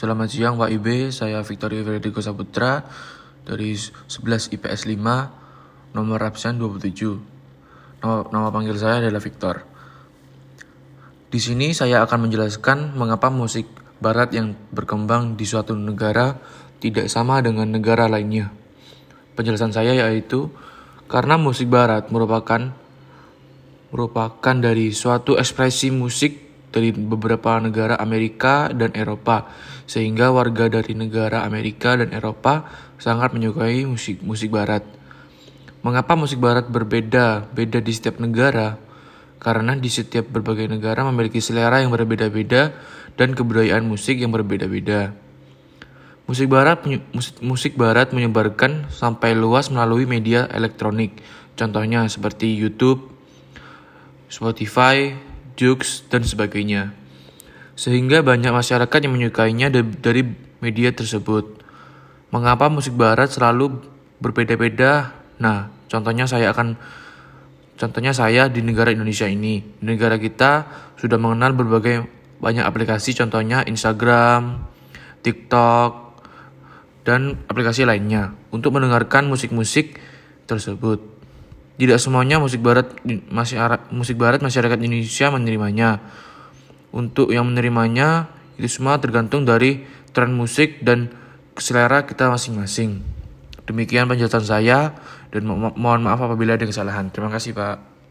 Selamat siang Pak IB, saya Victoria Federico Saputra dari 11 IPS 5, nomor absen 27. Nama, nama panggil saya adalah Victor. Di sini saya akan menjelaskan mengapa musik barat yang berkembang di suatu negara tidak sama dengan negara lainnya. Penjelasan saya yaitu karena musik barat merupakan merupakan dari suatu ekspresi musik dari beberapa negara Amerika dan Eropa, sehingga warga dari negara Amerika dan Eropa sangat menyukai musik musik barat. Mengapa musik barat berbeda beda di setiap negara? Karena di setiap berbagai negara memiliki selera yang berbeda-beda dan kebudayaan musik yang berbeda-beda. Musik barat musik, barat menyebarkan sampai luas melalui media elektronik. Contohnya seperti YouTube, Spotify, jokes, dan sebagainya. Sehingga banyak masyarakat yang menyukainya dari media tersebut. Mengapa musik barat selalu berbeda-beda? Nah, contohnya saya akan contohnya saya di negara Indonesia ini. Di negara kita sudah mengenal berbagai banyak aplikasi contohnya Instagram, TikTok, dan aplikasi lainnya untuk mendengarkan musik-musik tersebut. Tidak semuanya musik barat musik barat masyarakat Indonesia menerimanya. Untuk yang menerimanya itu semua tergantung dari tren musik dan selera kita masing-masing. Demikian penjelasan saya dan mo mohon maaf apabila ada kesalahan. Terima kasih, Pak.